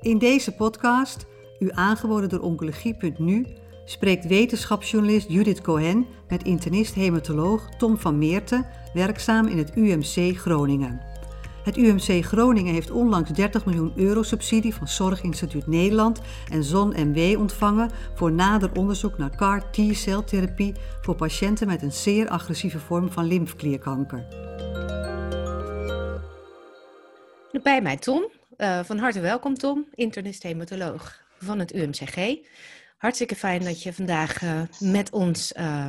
In deze podcast, u aangeboden door Oncologie.nu, spreekt wetenschapsjournalist Judith Cohen met internist-hematoloog Tom van Meerten, werkzaam in het UMC Groningen. Het UMC Groningen heeft onlangs 30 miljoen euro subsidie van Zorginstituut Nederland en ZON-MW ontvangen voor nader onderzoek naar CAR T-celtherapie voor patiënten met een zeer agressieve vorm van lymfklierkanker. Bij mij Tom. Uh, van harte welkom Tom, internist-hematoloog van het UMCG. Hartstikke fijn dat je vandaag uh, met ons uh,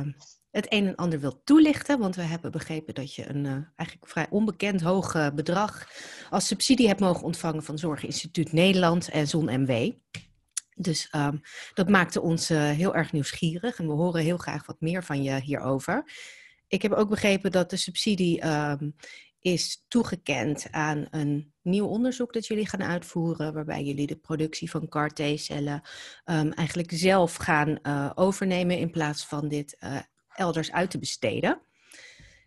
het een en ander wilt toelichten. Want we hebben begrepen dat je een eigenlijk vrij onbekend hoog bedrag als subsidie hebt mogen ontvangen van Zorginstituut Nederland en ZonMW. Dus um, dat maakte ons heel erg nieuwsgierig en we horen heel graag wat meer van je hierover. Ik heb ook begrepen dat de subsidie um, is toegekend aan een nieuw onderzoek dat jullie gaan uitvoeren, waarbij jullie de productie van CAR-T-cellen um, eigenlijk zelf gaan uh, overnemen in plaats van dit uh, elders uit te besteden.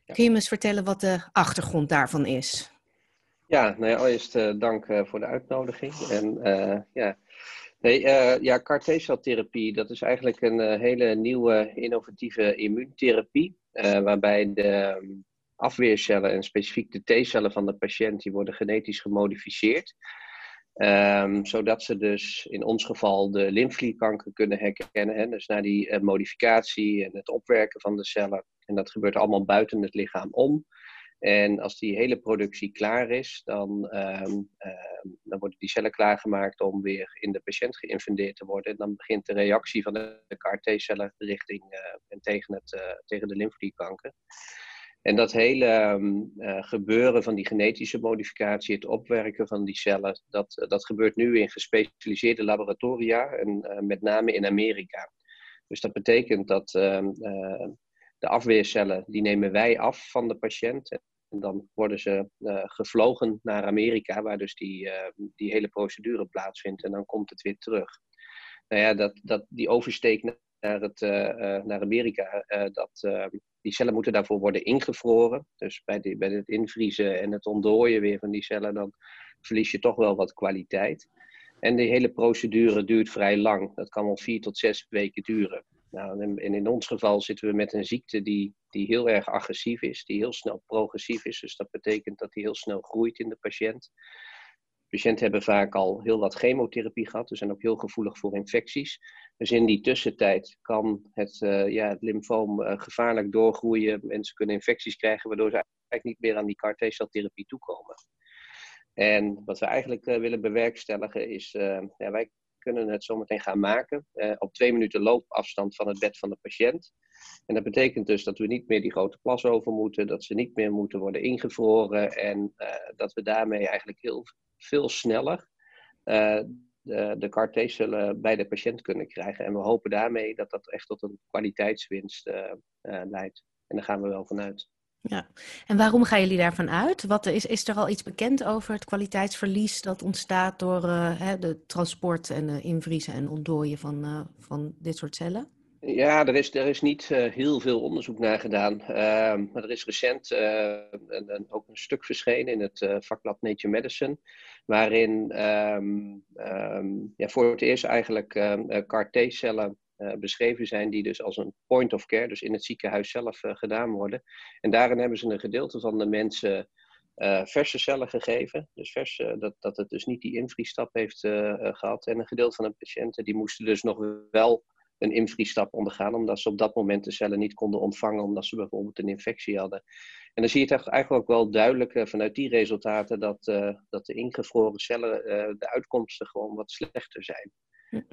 Ja. Kun je me eens vertellen wat de achtergrond daarvan is? Ja, nou ja, allereerst uh, dank voor de uitnodiging. En ja, nee, ja CAR-T-celtherapie, dat is eigenlijk een hele nieuwe innovatieve immuuntherapie, waarbij de afweercellen en specifiek de T-cellen van de patiënt, die worden genetisch gemodificeerd. Um, zodat ze dus in ons geval de lymfklierkanker kunnen herkennen. Hè? Dus na die uh, modificatie en het opwerken van de cellen. En dat gebeurt allemaal buiten het lichaam om. En als die hele productie klaar is, dan, um, um, dan worden die cellen klaargemaakt om weer in de patiënt geïnfundeerd te worden. En dan begint de reactie van de CAR-T-cellen richting uh, en tegen, het, uh, tegen de lymfklierkanker. En dat hele uh, gebeuren van die genetische modificatie, het opwerken van die cellen, dat, dat gebeurt nu in gespecialiseerde laboratoria en uh, met name in Amerika. Dus dat betekent dat ehm, de afweercellen, die nemen wij af van de patiënt. En dan worden ze gevlogen naar Amerika, waar dus die, die hele procedure plaatsvindt. En dan komt het weer terug. Nou ja, dat, dat, die oversteek naar, het, naar Amerika, dat ehm, die cellen moeten daarvoor worden ingevroren. Dus bij, bij het invriezen en het ontdooien weer van die cellen, dan verlies je toch wel wat kwaliteit. En die hele procedure duurt vrij lang. Dat kan wel vier tot zes weken duren. Nou, en in ons geval zitten we met een ziekte die, die heel erg agressief is, die heel snel progressief is. Dus dat betekent dat die heel snel groeit in de patiënt. Patiënten hebben vaak al heel wat chemotherapie gehad, dus zijn ook heel gevoelig voor infecties. Dus in die tussentijd kan het, uh, ja, het lymfoom uh, gevaarlijk doorgroeien. Mensen kunnen infecties krijgen, waardoor ze eigenlijk niet meer aan die CAR T-celtherapie toekomen. En wat we eigenlijk uh, willen bewerkstelligen is, ja, wij kunnen het zometeen gaan maken op twee minuten loopafstand van het bed van de patiënt. En dat betekent dus dat we niet meer die grote plas over moeten, dat ze niet meer moeten worden ingevroren en dat we daarmee eigenlijk heel veel sneller de, de CAR-T-cellen bij de patiënt kunnen krijgen. En we hopen daarmee dat dat echt tot een kwaliteitswinst uh, uh, leidt. En daar gaan we wel vanuit. Ja, en waarom gaan jullie daarvan uit? Wat, is, is er al iets bekend over het kwaliteitsverlies dat ontstaat door hè, de transport en invriezen en ontdooien van, van dit soort cellen? Ja, er is, er is niet uh, heel veel onderzoek naar gedaan. Uh, maar er is recent uh, een, een, ook een stuk verschenen in het vakblad Nature Medicine. Waarin um, um, ja, voor het eerst eigenlijk CAR-T-cellen beschreven zijn. Die dus als een point of care, dus in het ziekenhuis zelf gedaan worden. En daarin hebben ze een gedeelte van de mensen verse cellen gegeven. Dus vers, dat, dat het dus niet die invriestap heeft gehad. En een gedeelte van de patiënten die moesten dus nog wel een invriestap ondergaan, omdat ze op dat moment de cellen niet konden ontvangen, omdat ze bijvoorbeeld een infectie hadden. En dan zie je het eigenlijk ook wel duidelijk uh, vanuit die resultaten dat, uh, dat de ingevroren cellen, uh, de uitkomsten gewoon wat slechter zijn.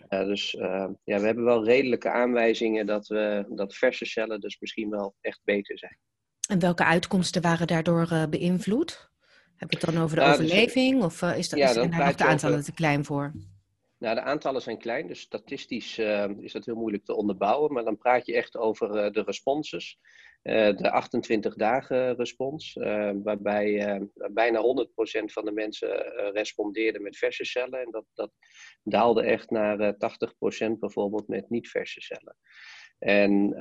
dus ja, we hebben wel redelijke aanwijzingen dat, we, dat verse cellen dus misschien wel echt beter zijn. En welke uitkomsten waren daardoor beïnvloed? Heb je het dan over de nou, overleving? Dus, of is, dat, ja, is daar nog de aantallen te klein voor? Nou, de aantallen zijn klein, dus statistisch uh, is dat heel moeilijk te onderbouwen. Maar dan praat je echt over uh, de responses. Uh, de 28 dagen respons, waarbij bijna 100% van de mensen respondeerden met verse cellen. En dat, dat daalde echt naar 80% bijvoorbeeld met niet-verse cellen. En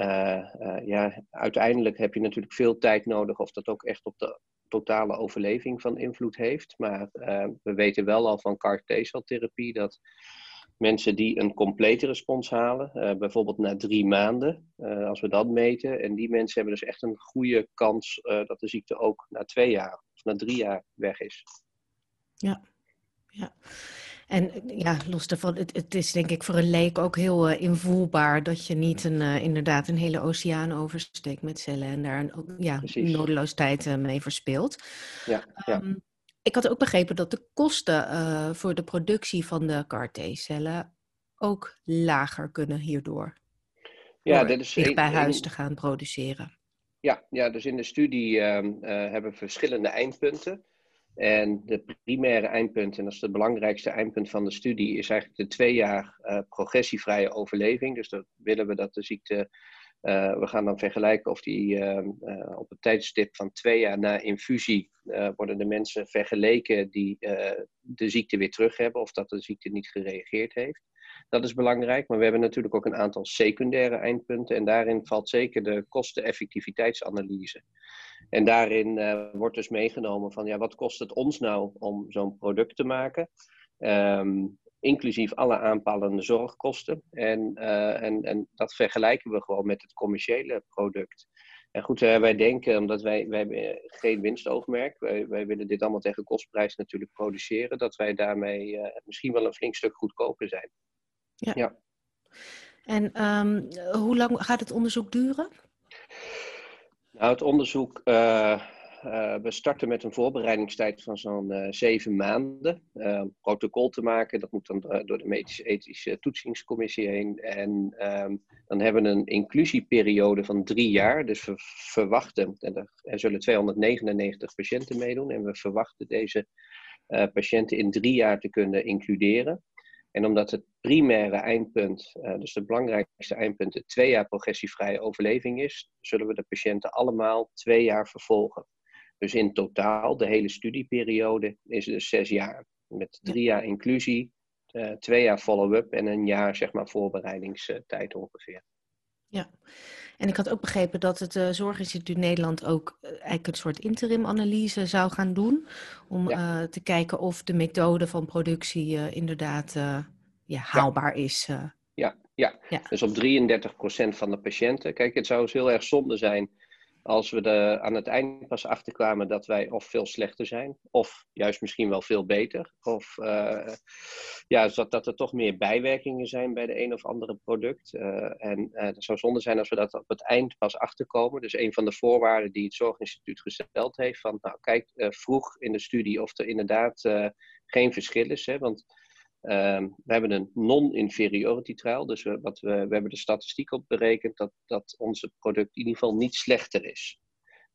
ja, uiteindelijk heb je natuurlijk veel tijd nodig of dat ook echt op de totale overleving van invloed heeft. Maar we weten wel al van CAR T-celtherapie dat mensen die een complete respons halen, bijvoorbeeld na drie maanden, als we dat meten, en die mensen hebben dus echt een goede kans dat de ziekte ook na twee jaar of na drie jaar weg is. Ja, ja. En ja, los daarvan, het, het is denk ik voor een leek ook heel uh, invoelbaar dat je niet een, uh, inderdaad een hele oceaan oversteekt met cellen en daar een ja, nodeloos tijd uh, mee verspeelt. Ja, ja. Um, ik had ook begrepen dat de kosten voor de productie van de CAR-T-cellen ook lager kunnen hierdoor. Ja, dat is dicht bij huis te gaan produceren. Ja, ja, dus in de studie ehm, hebben we verschillende eindpunten. En de primaire eindpunt, en dat is het belangrijkste eindpunt van de studie, is eigenlijk de twee jaar uh, progressievrije overleving. Dus dan willen we dat de ziekte, uh, we gaan dan vergelijken of die uh, op het tijdstip van twee jaar na infusie, worden de mensen vergeleken die de ziekte weer terug hebben of dat de ziekte niet gereageerd heeft. Dat is belangrijk, maar we hebben natuurlijk ook een aantal secundaire eindpunten en daarin valt zeker de kosten-effectiviteitsanalyse. En daarin uh, wordt dus meegenomen van ja, wat kost het ons nou om zo'n product te maken? Um, inclusief alle aanpalende zorgkosten. En, uh, en, en dat vergelijken we gewoon met het commerciële product. En goed, uh, wij denken, omdat wij, wij hebben geen winstoogmerk, wij, wij willen dit allemaal tegen kostprijs natuurlijk produceren, dat wij daarmee misschien wel een flink stuk goedkoper zijn. Ja. ja. En um, hoe lang gaat het onderzoek duren? Nou, het onderzoek, uh, uh, we starten met een voorbereidingstijd van zo'n uh, zeven maanden. protocol te maken, dat moet dan door de medische ethische toetsingscommissie heen. En um, dan hebben we een inclusieperiode van drie jaar. Dus we verwachten, en er, er zullen 299 patiënten meedoen. En we verwachten deze patiënten in drie jaar te kunnen includeren. En omdat het primaire eindpunt, uh, dus het belangrijkste eindpunt, de twee jaar progressievrije overleving is, zullen we de patiënten allemaal twee jaar vervolgen. Dus in totaal, de hele studieperiode is dus zes jaar. Met drie jaar inclusie, uh, twee jaar follow-up en een jaar zeg maar voorbereidingstijd ongeveer. Ja, en ik had ook begrepen dat het uh, Zorginstituut Nederland ook eigenlijk een soort interim-analyse zou gaan doen. Om ja. te kijken of de methode van productie inderdaad ja, haalbaar ja. is. Ja, ja. ja, dus op 33% van de patiënten. Kijk, het zou dus heel erg zonde zijn als we er aan het eind pas achterkwamen dat wij of veel slechter zijn, of juist misschien wel veel beter. Of uh, ja, dat, dat er toch meer bijwerkingen zijn bij de een of andere product. Uh, en uh, het zou zonde zijn als we dat op het eind pas achterkomen. Dus een van de voorwaarden die het Zorginstituut gesteld heeft, van nou kijk vroeg in de studie of er inderdaad geen verschil is. Hè, want Um, we hebben een non-inferiority trial, dus we, wat we, we hebben de statistiek op berekend dat, dat onze product in ieder geval niet slechter is.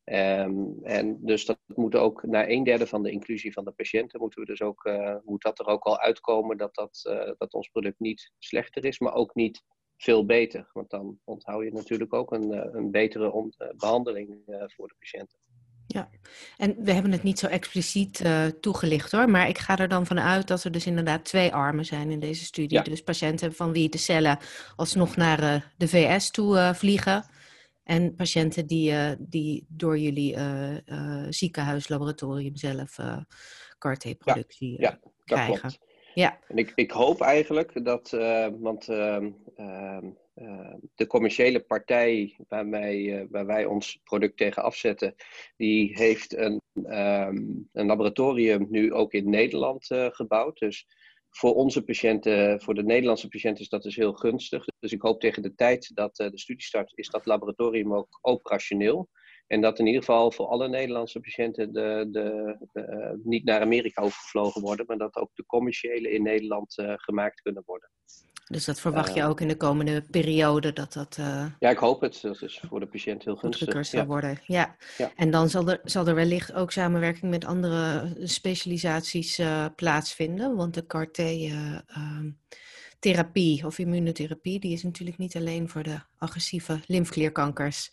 Um, en dus dat moet ook na een derde van de inclusie van de patiënten, moeten we dus ook, uh, moet dat er ook al uitkomen dat, dat, uh, dat ons product niet slechter is, maar ook niet veel beter. Want dan onthoud je natuurlijk ook een, uh, een betere behandeling voor de patiënten. Ja, en we hebben het niet zo expliciet uh, toegelicht hoor, maar ik ga er dan vanuit dat er dus inderdaad twee armen zijn in deze studie. Ja. Dus patiënten van wie de cellen alsnog naar uh, de VS toe uh, vliegen en patiënten die, die door jullie ziekenhuislaboratorium zelf CAR-T-productie ja, ja, krijgen. Klopt. Ja. En ik, ik hoop eigenlijk dat, want ehm, ehm, uh, de commerciële partij waar wij, waar wij ons product tegen afzetten, die heeft een, um, een laboratorium nu ook in Nederland gebouwd. Dus voor onze patiënten, voor de Nederlandse patiënten is dat dus heel gunstig. Dus ik hoop tegen de tijd dat de studie start, is dat laboratorium ook operationeel. En dat in ieder geval voor alle Nederlandse patiënten de, de, de niet naar Amerika hoeven gevlogen worden, maar dat ook de commerciële in Nederland gemaakt kunnen worden. Dus dat verwacht je ook in de komende periode dat dat. Uh, ja, ik hoop het. Dat is voor de patiënt heel gunstig. zal worden. Ja. ja. En dan zal er, zal er wellicht ook samenwerking met andere specialisaties plaatsvinden. Want de CAR-T-therapie uh, of immunotherapie, die is natuurlijk niet alleen voor de agressieve lymfklierkankers.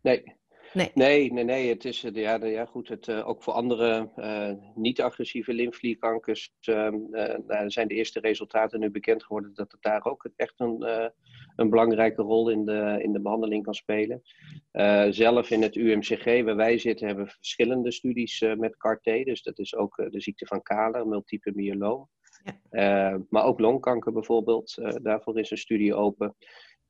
Nee. Nee, nee, nee. nee. Het is ja, ja, goed, het, ook voor andere niet-agressieve lymfeklierkankers uh, nou, zijn de eerste resultaten nu bekend geworden dat het daar ook echt een, een belangrijke rol in de, in de behandeling kan spelen. zelf in het UMCG, waar wij zitten, hebben we verschillende studies met CAR-T. Dus dat is ook de ziekte van Kaler, multiple myeloom. Ja. maar ook longkanker bijvoorbeeld, daarvoor is een studie open.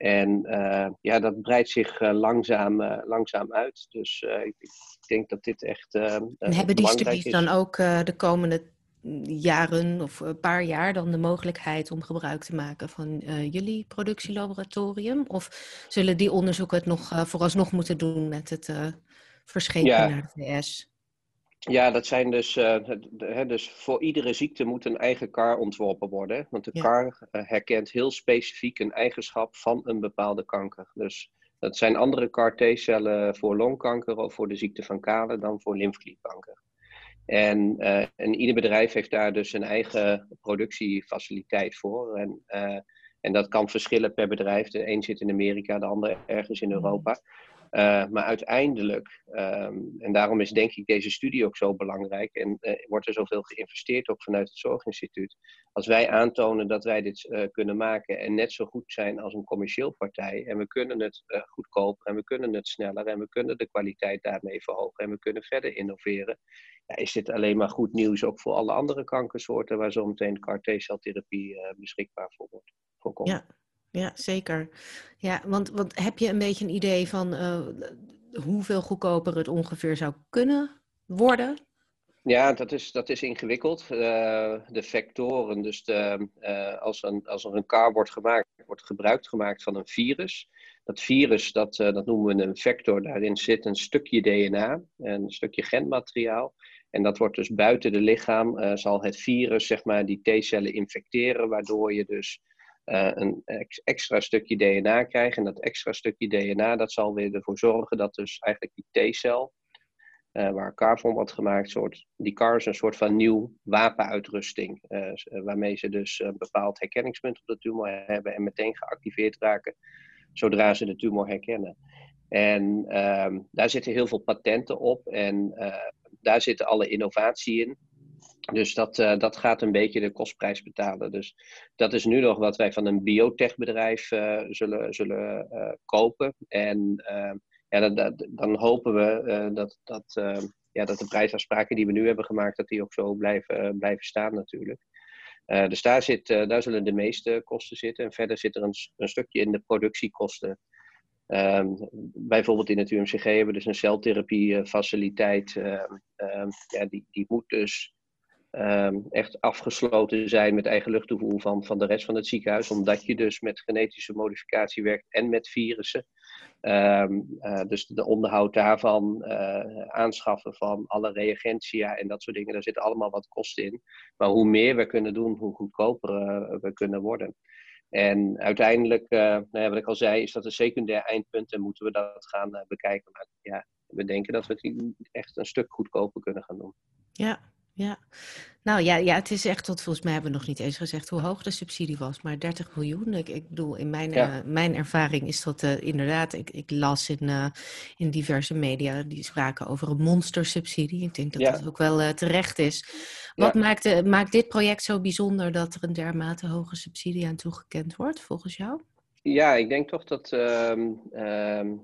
En uh, ja, dat breidt zich uh, langzaam, uh, langzaam uit. Dus ik, ik, denk dat dit echt. en hebben die studies dan ook de komende jaren of een paar jaar dan de mogelijkheid om gebruik te maken van jullie productielaboratorium? Of zullen die onderzoeken het nog vooralsnog moeten doen met het verschepen ja. naar de VS? Ja, dat zijn dus, uh, dus voor iedere ziekte moet een eigen CAR ontworpen worden. Want de CAR uh, herkent heel specifiek een eigenschap van een bepaalde kanker. Dus dat zijn andere CAR-T-cellen voor longkanker of voor de ziekte van Kale dan voor lymfeklierkanker. En, uh, en ieder bedrijf heeft daar dus een eigen productiefaciliteit voor. En, en dat kan verschillen per bedrijf. De een zit in Amerika, de ander ergens in Europa. Uh, maar uiteindelijk, um, en daarom is denk ik deze studie ook zo belangrijk en uh, wordt er zoveel geïnvesteerd ook vanuit het Zorginstituut. Als wij aantonen dat wij dit uh, kunnen maken en net zo goed zijn als een commercieel partij en we kunnen het goedkoper en we kunnen het sneller en we kunnen de kwaliteit daarmee verhogen en we kunnen verder innoveren, ja, is dit alleen maar goed nieuws ook voor alle andere kankersoorten waar zometeen CAR-T-celtherapie beschikbaar voor wordt. Voor Ja ja, zeker. Ja, want, want heb je een beetje een idee van uh, hoeveel goedkoper het ongeveer zou kunnen worden? Ja, dat is, dat is ingewikkeld. Uh, de vectoren, dus de, uh, als, een, als er een car wordt gemaakt, wordt gebruik gemaakt van een virus. Dat virus, dat, dat noemen we een vector. Daarin zit een stukje DNA, een stukje genmateriaal. En dat wordt dus buiten de lichaam, zal het virus zeg maar, die T-cellen infecteren, waardoor je dus uh, een extra stukje DNA krijgen. En dat extra stukje DNA dat zal weer ervoor zorgen dat dus eigenlijk die T-cel, uh, waar CAR van wordt gemaakt, soort, die CAR is een soort van nieuw wapenuitrusting. Uh, waarmee ze dus een bepaald herkenningspunt op de tumor hebben en meteen geactiveerd raken zodra ze de tumor herkennen. En ehm, daar zitten heel veel patenten op en daar zit alle innovatie in. Dus dat, uh, dat gaat een beetje de kostprijs betalen. Dus dat is nu nog wat wij van een biotechbedrijf uh, zullen, zullen uh, kopen. En ja, dat, dan hopen we dat, dat, ja, dat de prijsafspraken die we nu hebben gemaakt, dat die ook zo blijven, blijven staan natuurlijk. dus daar, zit, daar zullen de meeste kosten zitten. En verder zit er een, een stukje in de productiekosten. Um, bijvoorbeeld in het UMCG hebben we dus een celtherapiefaciliteit. Um, um, ja, die, die moet dus um, echt afgesloten zijn met eigen luchttoevoer van, van de rest van het ziekenhuis. Omdat je dus met genetische modificatie werkt en met virussen. Um, uh, dus de onderhoud daarvan, uh, aanschaffen van alle reagentia en dat soort dingen, daar zitten allemaal wat kosten in. Maar hoe meer we kunnen doen, hoe goedkoper uh, we kunnen worden. En uiteindelijk, nou wat ik al zei, is dat een secundair eindpunt en moeten we dat gaan bekijken. Maar ja, we denken dat we het echt een stuk goedkoper kunnen gaan doen. Ja, ja, nou ja, ja, het is echt tot volgens mij hebben we nog niet eens gezegd hoe hoog de subsidie was, maar 30 miljoen. Ik, ik bedoel, in mijn, uh, mijn ervaring is dat uh, inderdaad, ik, ik las in, uh, in diverse media die spraken over een monstersubsidie. Ik denk dat ja. dat ook wel terecht is. Wat ja. maakt, maakt dit project zo bijzonder dat er een dermate hoge subsidie aan toegekend wordt, volgens jou? Ja, ik denk toch dat um, um,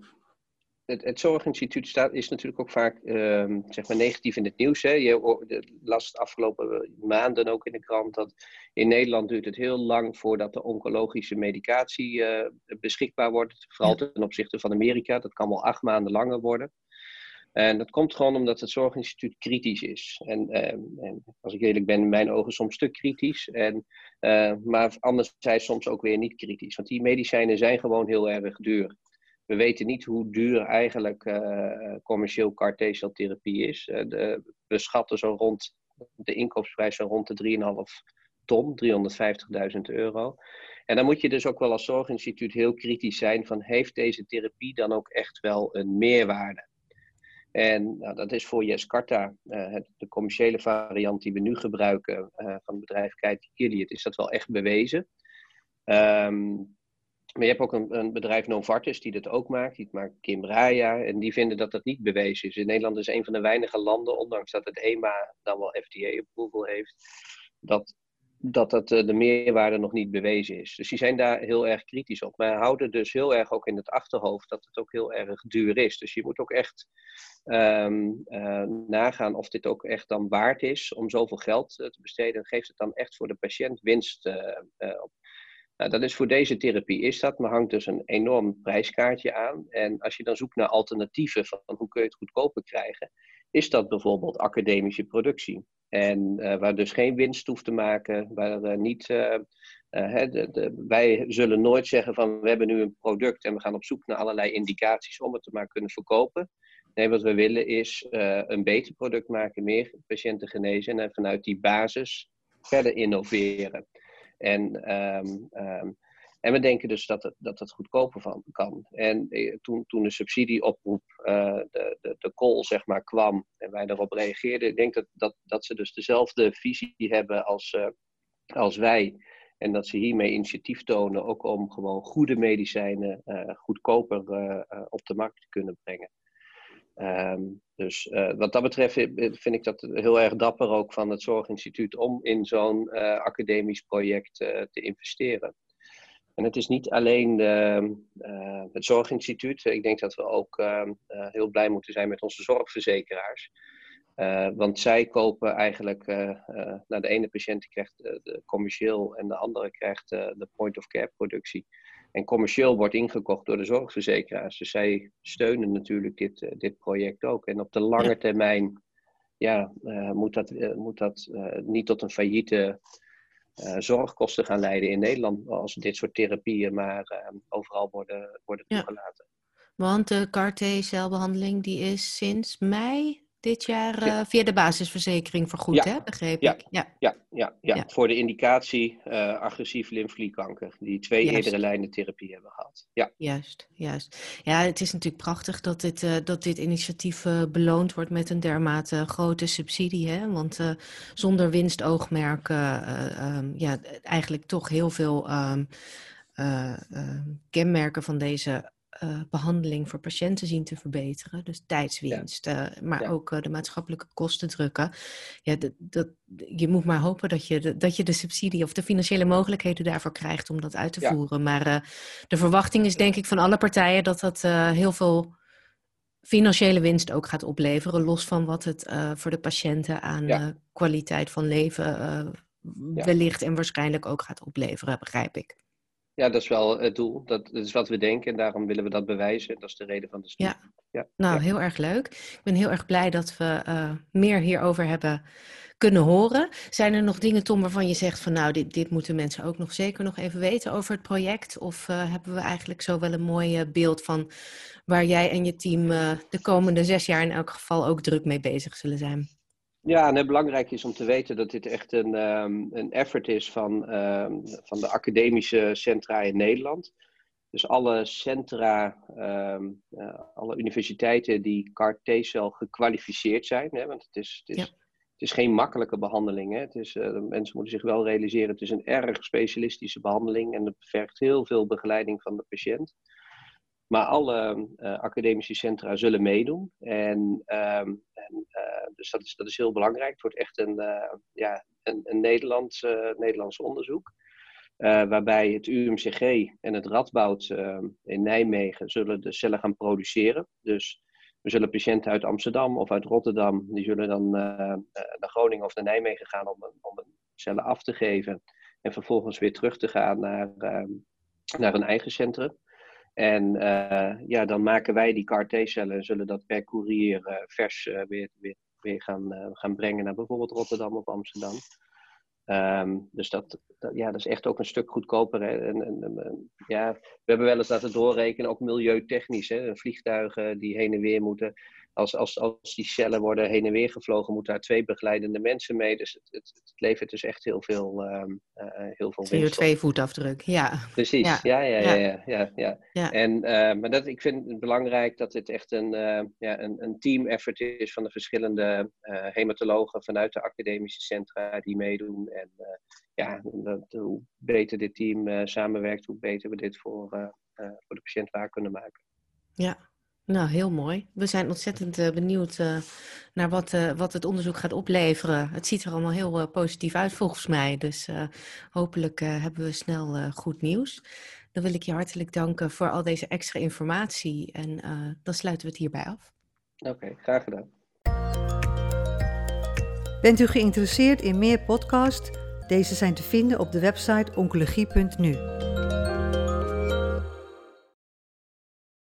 het, het Zorginstituut staat, is natuurlijk ook vaak uh, zeg maar negatief in het nieuws. Hè. Je las de afgelopen maanden ook in de krant dat in Nederland duurt het heel lang voordat de oncologische medicatie uh, beschikbaar wordt. Vooral ten opzichte van Amerika. Dat kan wel acht maanden langer worden. En dat komt gewoon omdat het Zorginstituut kritisch is. En, uh, en als ik eerlijk ben, in mijn ogen soms te kritisch. En, uh, maar anderzijds soms ook weer niet kritisch. Want die medicijnen zijn gewoon heel erg duur. We weten niet hoe duur eigenlijk uh, commercieel car T-celtherapie is. Uh, de, we schatten zo rond de inkoopprijs zo rond de 3,5 ton, 350.000 euro. En dan moet je dus ook wel als zorginstituut heel kritisch zijn van heeft deze therapie dan ook echt wel een meerwaarde? En nou, dat is voor Yescarta, het, de commerciële variant die we nu gebruiken van het bedrijf Kite Gilead, is dat wel echt bewezen. Um, Maar je hebt ook een, een bedrijf Novartis die dat ook maakt. Die maakt Kimbraya. En die vinden dat dat niet bewezen is. In Nederland is een van de weinige landen, ondanks dat het EMA dan wel FDA-approval heeft, dat dat, dat de meerwaarde nog niet bewezen is. Dus die zijn daar heel erg kritisch op. Maar houden dus heel erg ook in het achterhoofd dat het ook heel erg duur is. Dus je moet ook echt ehm, eh, nagaan of dit ook echt dan waard is om zoveel geld te besteden. Geeft het dan echt voor de patiënt winst op? Nou, dat is voor deze therapie is dat, maar hangt dus een enorm prijskaartje aan. En als je dan zoekt naar alternatieven van hoe kun je het goedkoper krijgen, is dat bijvoorbeeld academische productie. En uh, waar dus geen winst hoeft te maken, waar uh, niet. Uh, de, de, wij zullen nooit zeggen van we hebben nu een product en we gaan op zoek naar allerlei indicaties om het te maar kunnen verkopen. Nee, wat we willen is een beter product maken, meer patiënten genezen en vanuit die basis verder innoveren. En, um, um, en we denken dus dat het, dat het goedkoper van kan. En eh, toen, toen de subsidieoproep, uh, de, de, de call zeg maar, kwam en wij daarop reageerden, ik denk dat, dat, dat ze dus dezelfde visie hebben als, uh, als wij. En dat ze hiermee initiatief tonen, ook om gewoon goede medicijnen goedkoper op de markt te kunnen brengen. Um, dus uh, wat dat betreft vind ik dat heel erg dapper ook van het Zorginstituut om in zo'n uh, academisch project uh, te investeren. En het is niet alleen de, het Zorginstituut. Ik denk dat we ook ehm, heel blij moeten zijn met onze zorgverzekeraars. want zij kopen eigenlijk, nou, de ene patiënt krijgt de commercieel en de andere krijgt de point-of-care productie. En commercieel wordt ingekocht door de zorgverzekeraars. Dus zij steunen natuurlijk dit, uh, dit project ook. En op de lange termijn ja, uh, moet dat, uh, moet dat niet tot een failliete zorgkosten gaan leiden in Nederland. Als dit soort therapieën maar overal worden, worden toegelaten. Ja. Want de CAR-T-celbehandeling die is sinds mei dit jaar uh, via de basisverzekering vergoed, ja. hè? begreep ja. ik? Ja. Ja, ja, ja. voor de indicatie uh, agressief lymfklierkanker, die twee juist. eerdere lijnen therapie hebben gehad. Ja. Juist, juist. Ja, het is natuurlijk prachtig dat dit, uh, dat dit initiatief beloond wordt met een dermate grote subsidie, hè? want zonder winstoogmerk, um, ja, eigenlijk toch heel veel um, kenmerken van deze uh, behandeling voor patiënten zien te verbeteren. Dus tijdswinst, ja. uh, maar ja. ook uh, de maatschappelijke kosten drukken. Ja, dat, dat, je moet maar hopen dat je, de, dat je de subsidie of de financiële mogelijkheden daarvoor krijgt om dat uit te ja. voeren. Maar de verwachting is denk ik van alle partijen dat dat heel veel financiële winst ook gaat opleveren. Los van wat het voor de patiënten aan kwaliteit van leven wellicht en waarschijnlijk ook gaat opleveren, begrijp ik. Ja, dat is wel het doel. Dat, dat, is wat we denken en daarom willen we dat bewijzen. Dat is de reden van de studie. Ja, ja. nou ja. heel erg leuk. Ik ben heel erg blij dat we uh, meer hierover hebben kunnen horen. Zijn er nog dingen, Tom, waarvan je zegt van nou, dit, dit moeten mensen ook nog zeker nog even weten over het project? Of uh, hebben we eigenlijk zo wel een mooi beeld van waar jij en je team de komende zes jaar in elk geval ook druk mee bezig zullen zijn? Ja, en het belangrijk is om te weten dat dit echt een, um, een effort is van, um, van de academische centra in Nederland. Dus alle centra, um, uh, alle universiteiten die CAR-T-cel gekwalificeerd zijn. Hè, want het is, het, is, ja. het is geen makkelijke behandeling. Hè. Het is, uh, mensen moeten zich wel realiseren, het is een erg specialistische behandeling. En het vergt heel veel begeleiding van de patiënt. Maar alle uh, academische centra zullen meedoen. En, um, en uh, dus dat is, dat is heel belangrijk. Het wordt echt een, uh, ja, een, een Nederlands, Nederlands onderzoek. waarbij het UMCG en het Radboud in Nijmegen zullen de cellen gaan produceren. Dus we zullen patiënten uit Amsterdam of uit Rotterdam, die zullen dan naar Groningen of naar Nijmegen gaan om, om een cellen af te geven. En vervolgens weer terug te gaan naar, naar een eigen centrum. En uh, ja, dan maken wij die CAR-T-cellen en zullen dat per courier uh, vers uh, weer, weer, weer gaan, gaan brengen naar bijvoorbeeld Rotterdam of Amsterdam. Um, dus dat, ja, dat is echt ook een stuk goedkoper. En, en, ja, we hebben wel eens laten doorrekenen, ook milieutechnisch. Hè. Vliegtuigen die heen en weer moeten. Als, als, als die cellen worden heen en weer gevlogen, moeten daar twee begeleidende mensen mee. Dus het, het, het levert dus echt heel veel, um, uh, heel veel CO2-voetafdruk, ja. Precies, ja, ja, ja, ja, ja, ja, ja. En, uh, maar dat, ik vind het belangrijk dat dit echt een, uh, ja, een, een team effort is van de verschillende hematologen vanuit de academische centra die meedoen. En ja, dat, hoe beter dit team samenwerkt, hoe beter we dit voor, voor de patiënt waar kunnen maken. Ja, nou, heel mooi. We zijn ontzettend uh, benieuwd uh, naar wat, uh, wat het onderzoek gaat opleveren. Het ziet er allemaal heel positief uit volgens mij. Dus hopelijk hebben we snel goed nieuws. Dan wil ik je hartelijk danken voor al deze extra informatie. En dan sluiten we het hierbij af. Oké, graag gedaan. Bent u geïnteresseerd in meer podcasts? Deze zijn te vinden op de website oncologie.nu.